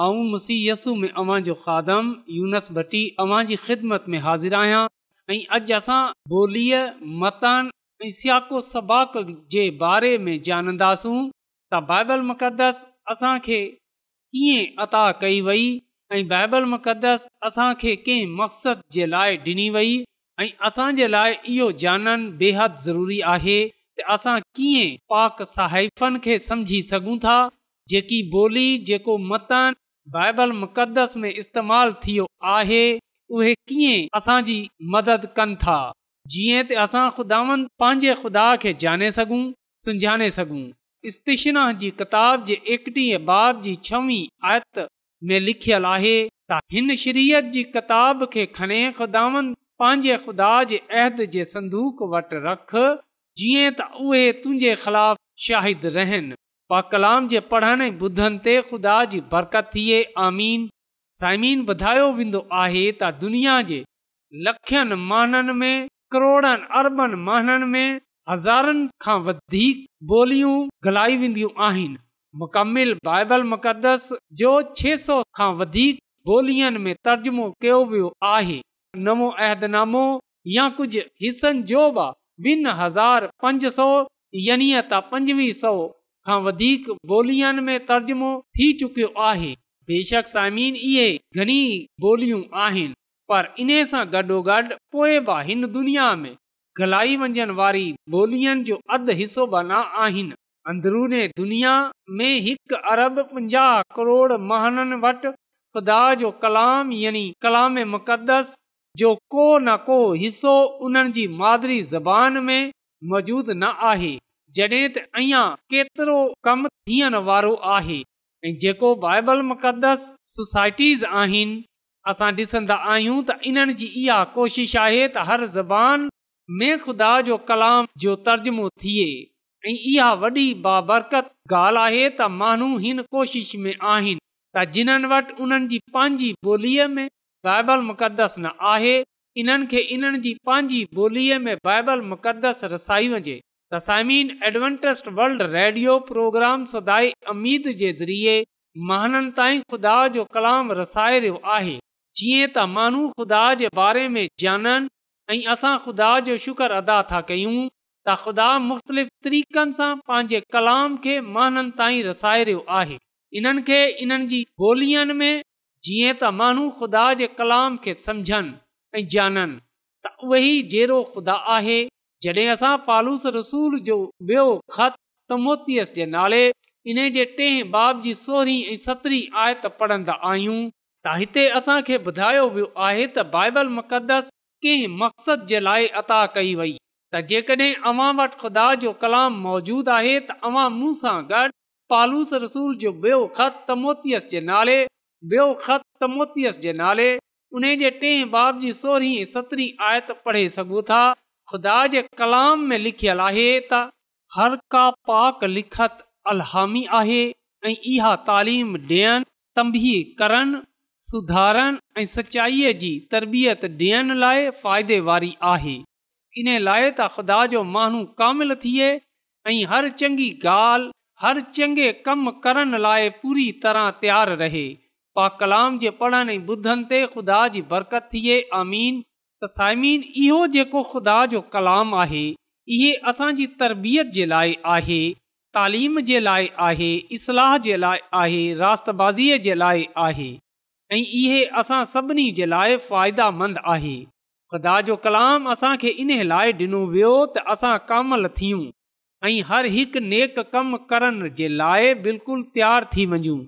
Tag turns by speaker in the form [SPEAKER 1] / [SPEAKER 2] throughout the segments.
[SPEAKER 1] आऊं मुसीयसु में अवां जो यूनस भट्टी अवां जी ख़िदमत में हाज़िर आहियां ऐं अॼु असां ॿोलीअ मतनि ऐं सियाको सबाक जे बारे में जानंदासूं त बाइबल मुक़दस असांखे कीअं अता कई वई ऐं बाइबल मुक़दस असां खे कंहिं मक़सद जे लाइ ॾिनी वई ऐं असांजे लाइ इहो ॼाणनि बेहद ज़रूरी आहे त असां कीअं पाक साहिफ़न खे समझी सघूं था जेकी ॿोली जेको मतन बाइबल मुक़दस में इस्तेमालु थियो आहे उहे कीअं असांजी मदद कनि था जीअं त असां खुदावन पंहिंजे ख़ुदा खे जाने सघूं सुञाणे सघूं इस्तिशना जी किताब जे एकटीह बाब जी छवीं आयत में लिखियल आहे त हिन शरीयत जी किताब खे खणे ख़ुदावन पंहिंजे ख़ुदा जे अहद जे संदूक वटि रख जीअं त उहे तुंहिंजे ख़िलाफ़ शाहिद रहनि कलाम जे पढ़ण ॿुधनि ते ख़ुदा जी बरायो वेंदो आहे त दुनिया अरबनि में हज़ार बोलियूं गलाई वेंदियूं आहिनि मुकमिल बाइबल मु छह सौ खां वधीक ॿोलियुनि में तर्जुमो कयो वियो आहे नवो अहदनामो या कुझु हिसनि जो बिन हज़ार पंज सौ यानी त पंजवीह सौ खां वधीक ॿोलियुनि में तर्जुमो थी चुकियो आहे बेशक समीन इहे घणी ॿोलियूं आहिनि पर इन सां गॾोगॾु पोइ बि हिन दुनिया में घलाई वञण वारी ॿोलियुनि जो अधु हिसो बि न आहिनि अंदरुनी दुनिया में हिकु अरब पंजाह करोड़ महाननि वटि ख़ुदा जो कलाम यानी कलाम मक़दस जो को न को हिसो उन्हनि जी मादिरी ज़बान में मौजूदु न आहे जॾहिं त अञा केतिरो कमु थियण वारो आहे ऐं जेको बाइबल मुक़दस सोसाइटीज़ आहिनि असां ॾिसंदा आहियूं त इन्हनि जी इहा कोशिशि आहे त हर ज़बान में ख़ुदा जो कलाम जो तर्जुमो थिए ऐं इहा वॾी बाबरकत ॻाल्हि आहे त माण्हू हिन कोशिश में आहिनि त जिन्हनि वटि उन्हनि जी पंहिंजी ॿोलीअ में बाइबल मुक़दस न आहे इन्हनि खे इन्हनि जी पंहिंजी ॿोलीअ में बाइबल मुक़दस रसाई तसाइमीन एडवेंटस्ट वल्ड रेडियो प्रोग्राम सदाई अमीद जे ज़रिए महननि ताईं ख़ुदा जो कलाम रसाए रहियो आहे जीअं त माण्हू ख़ुदा जे बारे में ॼाणनि ऐं असां ख़ुदा जो शुक्र अदा था कयूं त ख़ुदा मुख़्तलिफ़ तरीक़नि सां पंहिंजे कलाम खे महननि ताईं रसाए रहियो आहे इन्हनि खे इन्हनि जी ॿोलीअनि में जीअं त माण्हू ख़ुदा जे कलाम खे समुझनि ऐं ॼाणनि त उहो ख़ुदा आहे जॾहिं असां पालूस रसूल जो नाले जे टे बाब जी सोरहीं ऐं सतरी आयत प आहियूं त हिते असांखे ॿुधायो जेकॾहिं कलाम मौजूदु आहे तव्हां मूं सां गॾु पालूस रसूल जो नालेस जे नाले जे टें बाब जी सोरहीं ऐं सतरी आयत था ख़ुदा जे कलाम में लिखियलु आहे त हर का पाक लिखत अलहामी आहे ऐं इहा तालीम ॾियनि तम्बी करनि सुधारनि ऐं सचाईअ जी तरबियत ॾियण लाइ फ़ाइदे वारी आहे इन लाइ त ख़ुदा जो माण्हू कामिल थिए ऐं हर चङी ॻाल्हि हर चङे कम करण लाइ पूरी तरह तयारु रहे पा कलाम जे पढ़नि ऐं ॿुधनि ते ख़ुदा जी बरकत थिए आमीन त साइमीन इहो जेको ख़ुदा जो कलाम आहे इहे असांजी तरबियत जे लाइ आहे तालीम जे लाइ आहे इस्लाह जे लाइ आहे राषबाज़ीअ जे लाइ आहे ऐं इहे असां सभिनी जे लाइ फ़ाइदामंद आहे ख़ुदा जो कलाम असांखे इन लाइ ॾिनो वियो त असां कामल थियूं ऐं हर हिकु नेक कमु करण जे लाइ बिल्कुलु तयारु थी मञूं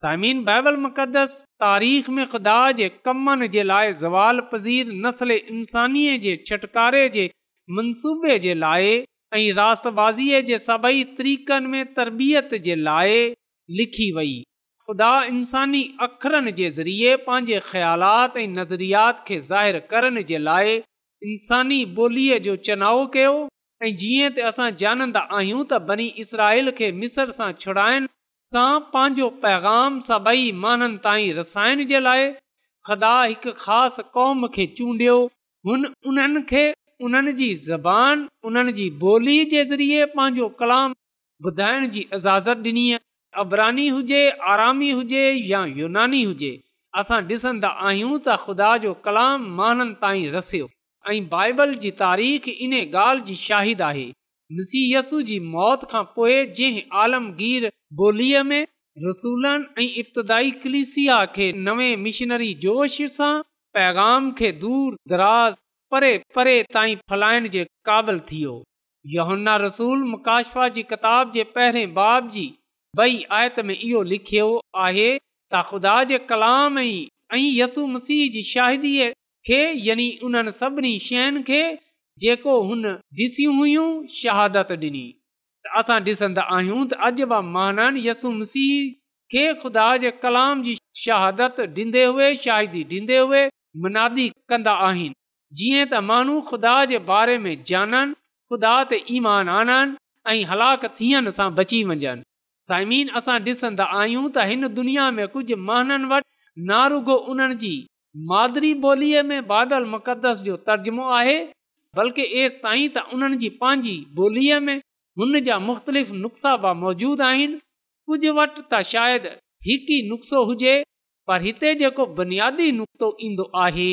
[SPEAKER 1] साइमिन बाइबल मुक़दस तारीख़ में ख़ुदा जे कमनि जे लाइ ज़वाल पज़ीर नसल इंसानीअ जे छुटकारे जे मनसूबे जे लाइ ऐं राष्ट्रबाज़ीअ जे सभई तरीक़नि में तरबियत जे लाइ लिखी वई ख़ुदा इंसानी अखरनि जे ज़रिए पंहिंजे ख़्यालात ऐं नज़रियात खे ज़ाहिरु करण जे लाइ इंसानी ॿोलीअ जो चुनाव कयो ऐं जीअं त असां ॼाणंदा आहियूं त बनी इसराइल खे मिसर सां छुड़ाइनि सां पंहिंजो पैगाम सभई माननि ताईं रसाइण जे लाइ ख़ुदा हिकु ख़ासि क़ौम खे चूंडियो हुन उन्हनि खे उन्हनि जी ज़बान उन्हनि जी ॿोलीअ जे ज़रिए पंहिंजो कलाम ॿुधाइण जी इजाज़त ॾिनी आहे अबरानी हुजे आरामी हुजे या यूनानी हुजे असां ॾिसंदा आहियूं त ख़ुदा जो कलाम महाननि ताईं रसियो ऐं बाइबल जी तारीख़ इन ॻाल्हि जी शाहिद आहे मिसी यसु जी मौत खां पोइ जंहिं ॿोलीअ में इब्तदाई कलिसिया नवे मिशनरी जोश सां पैगाम खे दूर दराज़ परे परे परेण जे क़ाबिल थियो यहन्ना रसूल मुकाशफा जी किताब जे पहिरें बाब जी बई आयत में इहो लिखियो आहे त ख़ुदा जे यसु मसीह जी शाहिदीअ खे यानी उन्हनि सभिनी शयुनि खे जेको हुन ॾिसियूं हुयूं शहादत ॾिनी असां ॾिसंदा आहियूं त अॼु बि महाननि यसु मसीह खे ख़ुदा जे कलाम जी शदत ॾींदे शाहिदी ॾींदे हुए मुनादी कंदा आहिनि जीअं त माण्हू ख़ुदा जे बारे में ॼाणनि ख़ुदा ते ईमान आननि ऐं हलाक थियण सां बची वञनि साइमीन असां ॾिसंदा आहियूं त हिन दुनिया में कुझु महननि वटि नारुगो उन्हनि जी मादिरी ॿोलीअ में बादल मुक़दस जो तर्जुमो आहे बल्कि एसि ताईं त उन्हनि जी पंहिंजी ॿोलीअ में हुन जा मुख़्तलिफ़ नुस्ख़ा बि मौजूदु आहिनि कुझु वटि त शायदि हिकु ई नुस्ख़ो हुजे पर हिते जेको नुक़्तो ईंदो आहे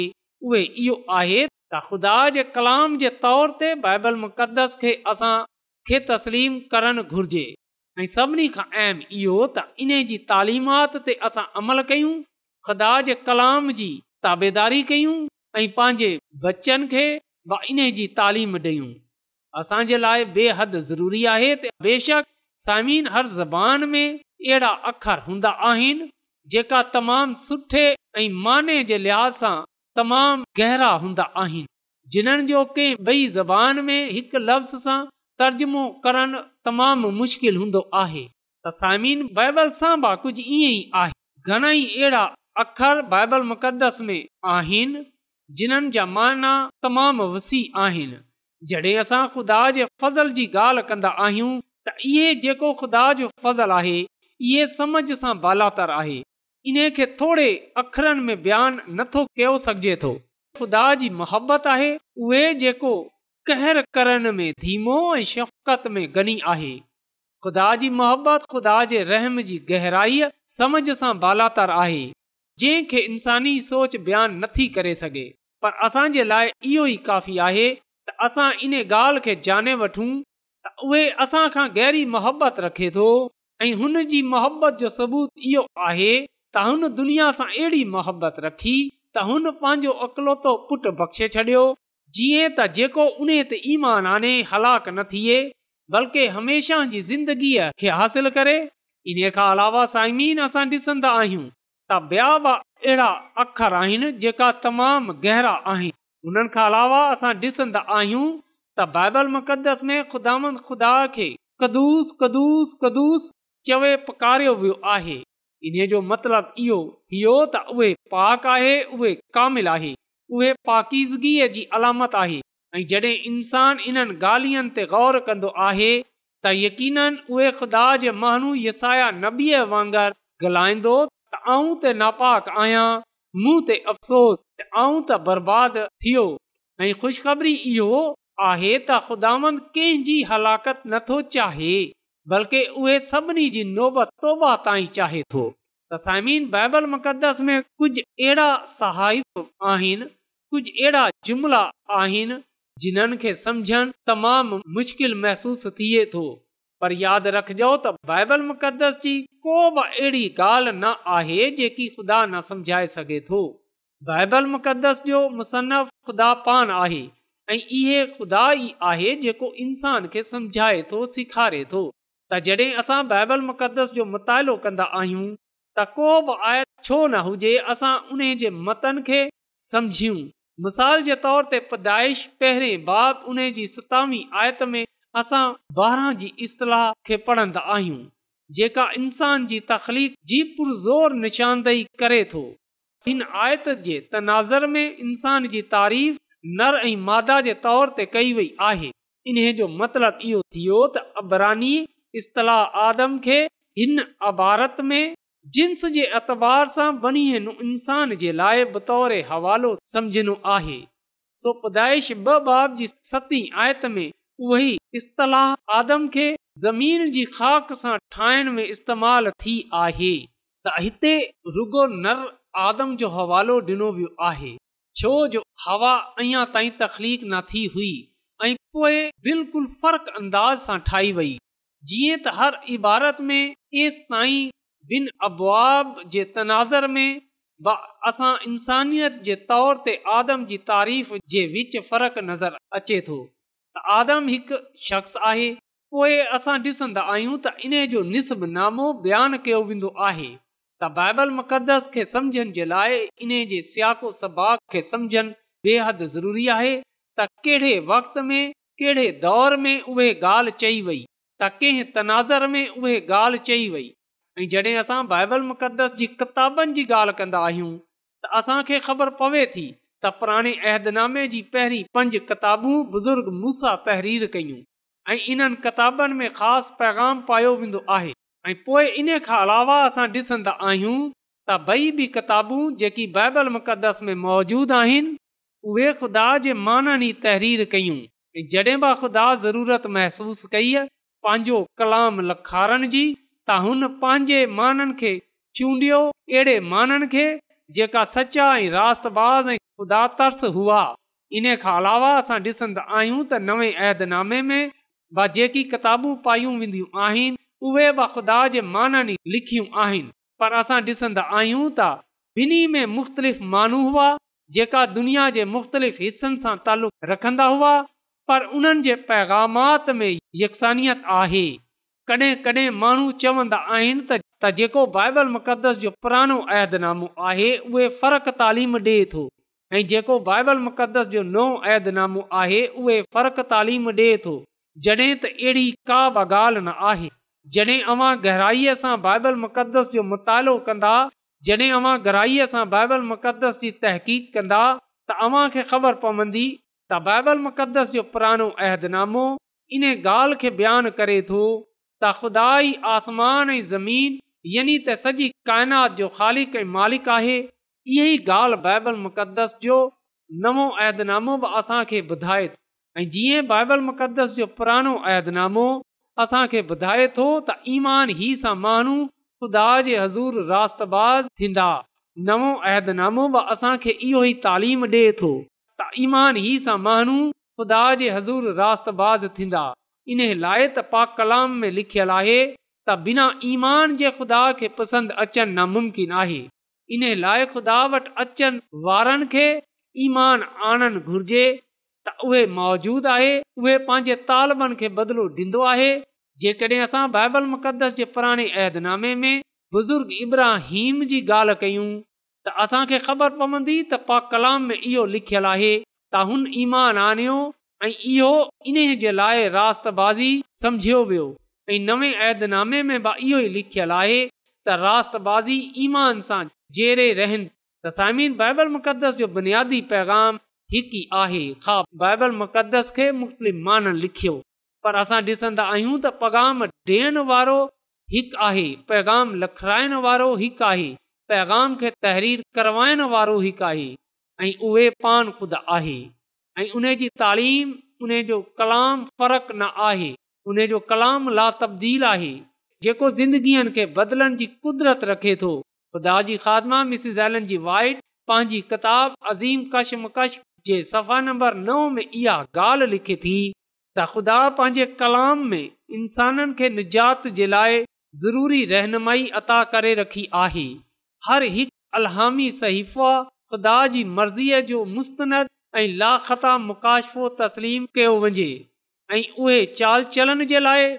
[SPEAKER 1] उहे इहो आहे त ख़ुदा जे कलाम जे तौर ते बाइबल मुक़दस खे असां खे तस्लीम करणु घुर्जे ऐं सभिनी खां अहम इहो त इन जी तालीमात ते असां अमल कयूं ख़ुदा जे कलाम जी ताबेदारी कयूं ऐं पंहिंजे बचनि खे इन जी तालीम ॾेयूं असांजे लाइ बेहद ज़रूरी आहे बेशक सामिन हर ज़बान में अहिड़ा अखर हूंदा आहिनि जेका तमामु सुठे ऐं माने जे लिहाज़ सां तमामु गहरा हूंदा आहिनि जिन्हनि जो के ॿई ज़बान में हिकु लफ़्ज़ सां तर्जुमो करण तमामु मुश्किल हूंदो आहे त सामीन बाइबल सां बि कुझु ईअं ई आहे घणाई अहिड़ा अख़र बाइबल मुक़दस में आहिनि जिन्हनि जा माना तमामु वसी आहिनि जॾहिं असां ख़ुदा जे फज़ल जी ॻाल्हि कंदा आहियूं त इहे जेको ख़ुदा जो फज़ल आहे इहे समझ सां बालातर आहे इन खे थोरे अखरनि में बयानु नथो कयो सघिजे थो ख़ुदा जी मोहबत आहे उहे जेको कहर करण में धीमो ऐं शफ़क़त में गनी आहे ख़ुदा जी मोहबत ख़ुदा जे रहम जी गहराईअ समझ सां बालातर आहे जंहिंखे इंसानी सोच बयानु नथी करे सघे पर असांजे लाइ इहो ई काफ़ी आहे त असां इन ॻाल्हि खे जाने वठूं त उहे असांखां गहरी मोहबत रखे थो ऐं हुन जी मोहबत जो सबूत इहो आहे त हुन दुनिया सां अहिड़ी मोहबत रखी त हुन पंहिंजो अकलोतो पुटु बख़्शे छॾियो जीअं त जेको उन ते ईमान आने हलाक न थिए बल्कि हमेशह जी ज़िंदगीअ खे हासिल करे इन खां अलावा साइमीन असां ॾिसंदा आहियूं अहिड़ा अखर आहिनि जेका तमामु गहरा आहिनि उनखां अलावा असां ॾिसंदा आहियूं कदुस कदुस कदुस चवे पकारियो वियो आहे इन जो मतिलब इहो थियो त उहे पाक आहे उहे कामिल आहे उहे पाकीज़गीअ जी अलामत आहे ऐं जॾहिं इंसान इन्हनि गालियनि ते गौर कंदो आहे त यकीन उहे बल्कि उहे सभिनी जी नौबत तौबा ताईं चाहे थो में कुझु अहिड़ा सहाइब आहिनि कुझु अहिड़ा जुमिला आहिनि जिन्हनि खे सम्झणु तमामु मुश्किल महसूसु थिए थो पर यादि रखजो त पाइबल मुक़दस जी को बि अहिड़ी ॻाल्हि न आहे जेकी ख़ुदा न समुझाए सघे थो बाइबल मुक़दस जो मुसनफ़ ख़ुदा पान आहे ऐं इहो ख़ुदा ई आहे जेको इंसान खे समुझाए थो सेखारे थो त जॾहिं असां बाइबल मुक़दस जो मुतालो कंदा आहियूं त को बि आयत छो न हुजे असां उन जे मतनि खे समझियूं मिसाल जे तौर ते पैदाइश पहिरें बाप उन जी सतावीह आयत में असां ॿारहं जी इस्तलाह खे पढ़ंदा आहियूं जेका इंसान जी तख़लीक़ जी पुरज़ोर निशानदेही करे थो हिन आयत जे तनाज़र में इंसान जी तारीफ़ नर ऐं मादा जे तौर ते कई वई आहे इन जो मतिलबु इहो थियो त अबरानी इस्तलाह आदम खे हिन अबारत में जिन्स जे अतबार सां बन इंसान जे लाइ बतौर हवालो आहे सो समुझनो ॿ बाब जी सती आयत में उही इस्तलाह आदम खे ज़मीन जी ख़ाक सां ठाहिण में इस्तेमाल थी आहे त हिते रुगो नर आदम जो हवालो डि॒नो वियो आहे छो जो हवा अञा तख़लीक़ न थी हुई ऐं पोइ बिल्कुलु फ़र्क़ु अंदाज़ सां ठाही वेई जीअं त हर इबारत में अबवाब तनाज़र में असां इंसानियत जे तौर ते आदम जी तारीफ़ जे विच फ़र्क़ु नज़र अचे थो आदम हिकु शख़्स आहे पोइ असां ॾिसंदा आहियूं त इन जो निसनामो बयानु कयो वेंदो आहे त बाइबल मुक़दस खे समुझण जे लाइ इन जे सियाको सबाक खे समुझनि बेहद ज़रूरी आहे त कहिड़े वक़्त में कहिड़े दौर में उहे ॻाल्हि चई वई त कंहिं तनाज़र में उहे ॻाल्हि चई वई ऐं जॾहिं असां बाइबल मुक़दस जी किताबनि जी ॻाल्हि कंदा आहियूं त असांखे ख़बर पवे थी त पुराणे अहदनामे जी पहिरीं पंज किताबूं बुज़ुर्ग मूसा तहरीर कयूं ऐं इन्हनि किताबनि में ख़ासि पैगाम पायो वेंदो आहे ऐं पोइ इन खां अलावा असां ॾिसंदा आहियूं त ॿई बि किताबूं जेकी बाइबल मुक़द्दस में मौजूदु आहिनि उहे ख़ुदा जे माननि ई तहरीर कयूं ऐं जॾहिं बि ख़ुदा ज़रूरत महसूसु कई आहे पंहिंजो कलाम लखारण जी त हुन पंहिंजे माननि खे चूंडियो अहिड़े माननि खे जेका सचा ऐं रातबाज़ ऐं ख़ुदा तर्स हुआ इन खां अलावा असां ॾिसंदा आहियूं त नवे अहदनामे में जेकी किताबू पायूं वेंदियूं आहिनि उहे बि ख़ुदा जे माननि लिखियूं आहिनि पर असां ॾिसंदा आहियूं त ॿिन्हिनि में मुख़्तलिफ़ माण्हू हुआ जेका दुनिया जे मुख़्तलिफ़ हिसनि सां तालुक रखंदा हुआ पर उन्हनि जे पैगामात में यकसानियत आहे कॾहिं कॾहिं माण्हू चवंदा आहिनि त जेको बाइबल मुक़दस जो पुरानो अहदनामो आहे उहे फ़र्क तालीम ॾे थो ऐं जेको बाइबल मुक़दस जो नओं ऐदनामो आहे उहे फ़र्क़ु तालीम ॾिए थो जॾहिं त अहिड़ी का बि ॻाल्हि न आहे जॾहिं अवां गहराईअ सां बाइबल मुक़दस जो मुतालो कंदा जॾहिं अवां गहराईअ सांबल मुक़दस जी तहक़ीक़ कंदा त अव्हां खे ख़बर पवंदी त बाइबल मुक़दस जो पुराणो अहदनामो इन ॻाल्हि खे बयानु करे थो त ख़ुदा ई आसमान ऐं ज़मीन यानी त सॼी काइनात जो ख़ालिक ऐं मालिकु आहे इहो ई ॻाल्हि बाइबल मुक़दस जो नवो अहदनामो बि असांखे ॿुधाए थो ऐं जीअं बाइबल मुक़ददस जो पुरानो अहदनामो असांखे ॿुधाए थो त ईमान ई सां महानू ख़ुदा जे हज़ूर रास बाज़ थींदा नवो अहदनामो बि असांखे इहो ई तालीम डि॒ए थो त ईमान ई सां महानू ख़ुदा जे हज़ूर राज़ थींदा इन लाइ त पाक कलाम में लिखियलु आहे त बिना ईमान जे ख़ुदा खे पसंदि अचणु नामुमकिन आहे इन लाइ खुदा वटि अचनि वारनि खे ईमान आणणु घुर्जे त उहे मौजूदु आहे उहे पंहिंजे तालबनि खे बदिलो ॾींदो आहे जेकॾहिं असां बाइबल मुक़दस जे पुराणे ऐदनामे में बुज़ुर्ग इब्राहिम जी ॻाल्हि कयूं त असांखे ख़बर पवंदी त पा कलाम में इहो लिखियल आहे त हुन ईमान आणियो ऐं इहो इन जे लाइ रास बाज़ी सम्झियो वियो ऐं नवे ऐदनामे में बि इहो ई लिखियल आहे त रास ईमान सां जहिड़े रहंदु तसामीर बाइबल मुक़दस जो बुनियादी पैगाम हिकु ई आहे ख़ा बाइबल मुक़दस खे मुख़्तलिफ़ मान लिखियो पर असां ॾिसन्दा आहियूं त पैगाम ॾियणु वारो हिकु आहे पैगाम लखाराइण वारो हिकु आहे पैगाम खे तहरीर करवाइण वारो हिकु आहे ऐं उहे पान ख़ुदि आहे ऐं उन जी तालीम उन जो कलाम फ़र्क़ु न आहे उन जो कलाम ला तब्दील आहे जेको ज़िंदगीअ खे बदलण जी क़ुदिरत रखे थो ख़ुदा जी सफ़ा नंबर थी त ख़ुदा पंहिंजे कलाम में इंसाननि खे निजात जे लाइ ज़रूरी रहनुमाई अता करे रखी आहे हर हिकु अलामी सहीफ़ा ख़ुदा जी मर्ज़ीअ जो मुस्त ऐं लाखता मुकाशफ़ो तस्लीम कयो वञे ऐं उहे चाल चलनि जे लाइ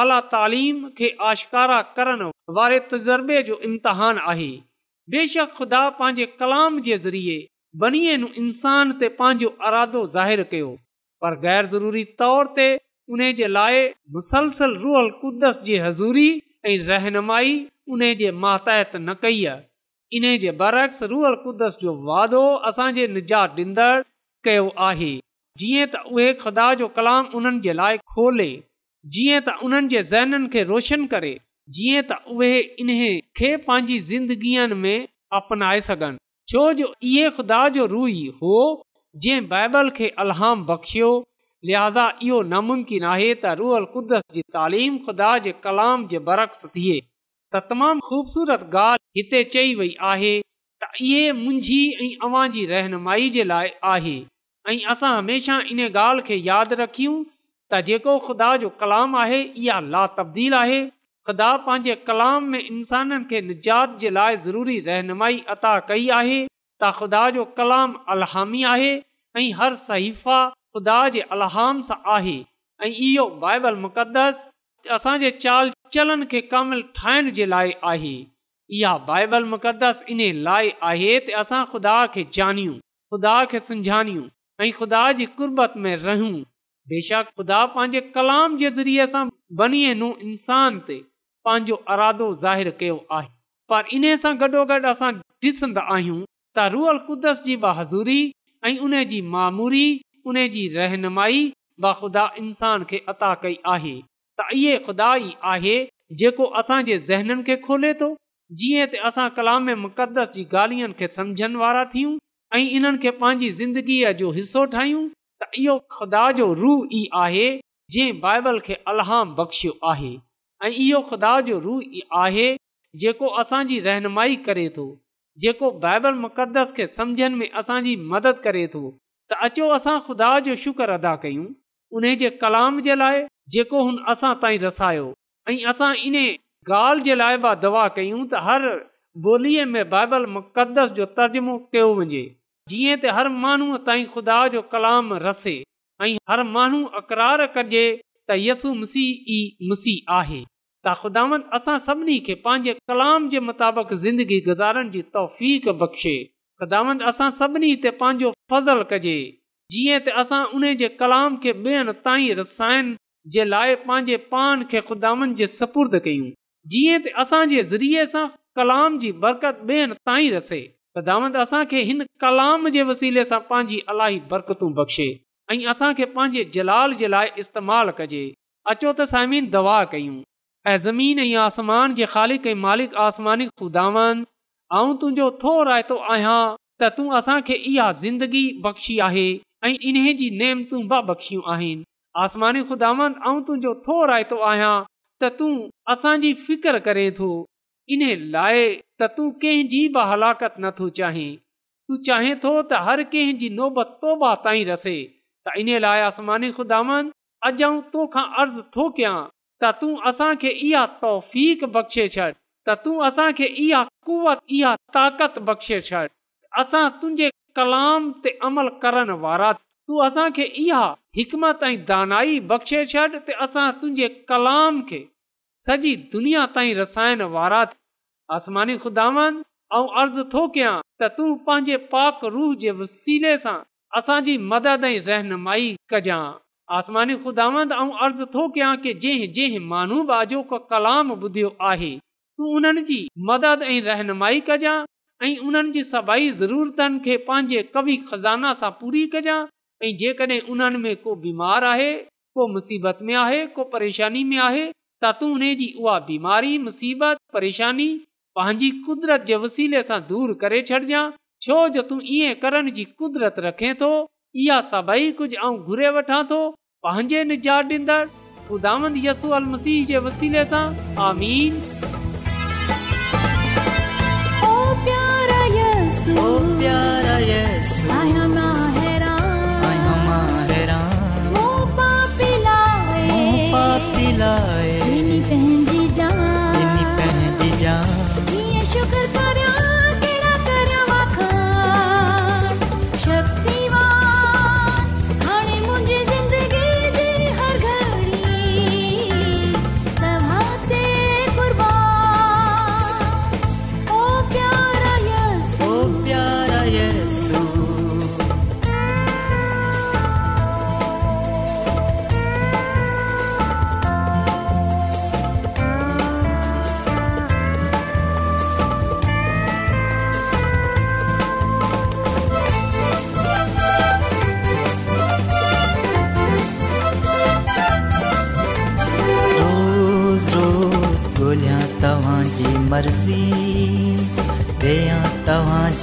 [SPEAKER 1] आला तालीम खे आशकारा करण वारे तज़ुर्बे जो इम्तिहानु आहे बेशक खुदा पंहिंजे कलाम जे ज़रिए बनीअ इंसान ते पंहिंजो अरादो ज़ाहिरु कयो पर ग़ैर ज़रूरी तौर ते उन जे लाइ मुसलसल रुअल कुदस जी हज़ूरी ऐं रहनुमाई उन जे महत न कई आहे इन जे बरक्स रुअल कुदस जो वादो असांजे निजात ॾींदड़ कयो आहे जीअं त उहे ख़ुदा जो कलाम उन्हनि जे लाइ खोले जीअं त उन्हनि जे रोशन करे जीअं त उहे इन खे पंहिंजी ज़िंदगीअ छो जो इहो ख़ुदा जो रूही हो अलहाम बख़्शियो लिहाज़ा इहो नामुमकिन आहे त रूहल कुदस जी तालीम ख़ुदा जे कलाम जे बरक्स थिए त तमामु ख़ूबसूरत ॻाल्हि हिते चई वई आहे त इहे मुंहिंजी ऐं अवांजी रहनुमाई जे लाइ आहे ऐं असां हमेशा इन ॻाल्हि खे यादि रखियूं त जेको ख़ुदा जो कलाम आहे इहा ला तब्दील आहे ख़ुदा पंहिंजे कलाम में इंसाननि खे निजात जे लाइ ज़रूरी रहनुमाई अता कई आहे त ख़ुदा जो कलाम अलहामी आहे ऐं हर सहीफ़ा ख़ुदा जे अलहाम सां आहे ऐं इहो बाइबल मुक़दस असांजे चाल चलनि खे कमल ठाहिण जे लाइ आहे इहा बाइबल मुक़दस इन लाइ आहे त असां ख़ुदा खे जाणियूं ख़ुदा खे सम्झाणियूं ऐं ख़ुदा जी कुर्बत में रहूं बेशक ख़ुदा पंहिंजे कलाम जे ज़रिए सां बनीअ न इंसान ते पंहिंजो अरादो ज़ाहिरु कयो आहे पर इन सां गॾोगॾु असां ॾिसंदा आहियूं त रुअल क़ुदस जी बहाज़ूरी हाज़ूरी ऐं उन जी मामूरी उनजी रहनुमाई बा ख़ुदा इंसान खे अता कई आहे त इहे ख़ुदा ई आहे जेको असां ज़हननि खे खोले थो जीअं त असां कलाम मुक़दस जी ॻाल्हियुनि खे सम्झनि वारा थियूं ऐं इन्हनि खे पंहिंजी ज़िंदगीअ जो हिसो ठाहियूं त इहो ख़ुदा जो रूह ई आहे जंहिं बाइबल खे अलहाम बख़्शियो आहे ऐं इहो ख़ुदा जो रूह ई आहे जेको असांजी रहनुमाई करे थो जेको बाइबल मुक़दस खे समुझण में असांजी मदद करे थो त अचो असां ख़ुदा जो शुक्र अदा कयूं उन जे कलाम जे लाइ जेको हुन असां ताईं रसायो ऐं असां इन ॻाल्हि जे लाइ बि दवा कयूं त हर ॿोलीअ में बाइबल मुक़दस जो तर्जुमो कयो वञे जीअं त हर माण्हूअ ताईं ख़ुदा जो कलाम रसे ऐं हर माण्हू अक़रार कजे त यसु मसीह ई मसीह आहे त ख़ुदावंद असां सभिनी खे पंहिंजे कलाम जे मुताबिक़ ज़िंदगी गुज़ारण जी तौफ़ीक़ बख़्शे ख़ुदांद असां सभिनी ते पंहिंजो फज़लु कजे जीअं त असां उन जे कलाम खे ॿियनि ताईं रसाइण जे लाइ पंहिंजे पान खे ख़ुदावंद जे सपुर्द कयूं जीअं त असांजे ज़रिये सां कलाम जी बरकत ॿेअनि ताईं रसे ख़ुदांत असांखे हिन कलाम जे वसीले सां पंहिंजी अलाई बरकतूं बख़्शे ऐं असांखे पंहिंजे जलाल जे लाइ इस्तेमालु कजे अचो त साइमीन दवा कयूं ऐं ज़मीन ऐं आसमान जे ख़ालिक ऐं मालिक आसमानी खुदांद तुंहिंजो थो रायतो आहियां त तूं असांखे इहा ज़िंदगी बख़्शी आहे ऐं जी नेम ॿ बख़्शियूं आहिनि आसमानी ख़ुदावन ऐं तुंहिंजो थो रायतो आहियां त तूं असांजी फिकिर करे थो इन लाइ त तूं कंहिंजी बि हलाकत नथो चाहीं तूं चाहीं थो त हर कंहिंजी नोबत तोबा त इन लाइ आसमान तोखां अर्ज़ु थो कयां त तूं असांखे इहा तौफ़ बख़्शे छॾ त तूं असांखे इहा कुवत इहा ताक़त बख़्शे छॾ असां तुंहिंजे कलाम ते अमल करण वारा तूं असांखे इहा हिकमत ऐं दानाई बख़्शे छॾ त असां तुंहिंजे कलाम खे सॼी दुनिया ताईं रसायण वारा थिया आसमानींदेमानी अर्ज़ु थो कयां कलाम ॿुधियो आहे तूं उन्हनि जी मदद ऐं रहनुमाई कजांइ ऐं उन्हनि जी सभई ज़रूरतनि खे पंहिंजे कवि ख़ज़ाना सां पूरी कजांइ ऐं जेकॾहिं उन्हनि में को बीमार आहे को मुसीबत में आहे को परेशानी में आहे त तूं हुनजी उहा बीमारी मुसीबत परेशानी पंहिंजी कुदरत जे वसीले सां दूर करे छॾिजांइ छो जो तूं ईअं करण जी कुदरत रखे थो इहा सभई कुझु ऐं घुरे वठां थो पंहिंजे निजात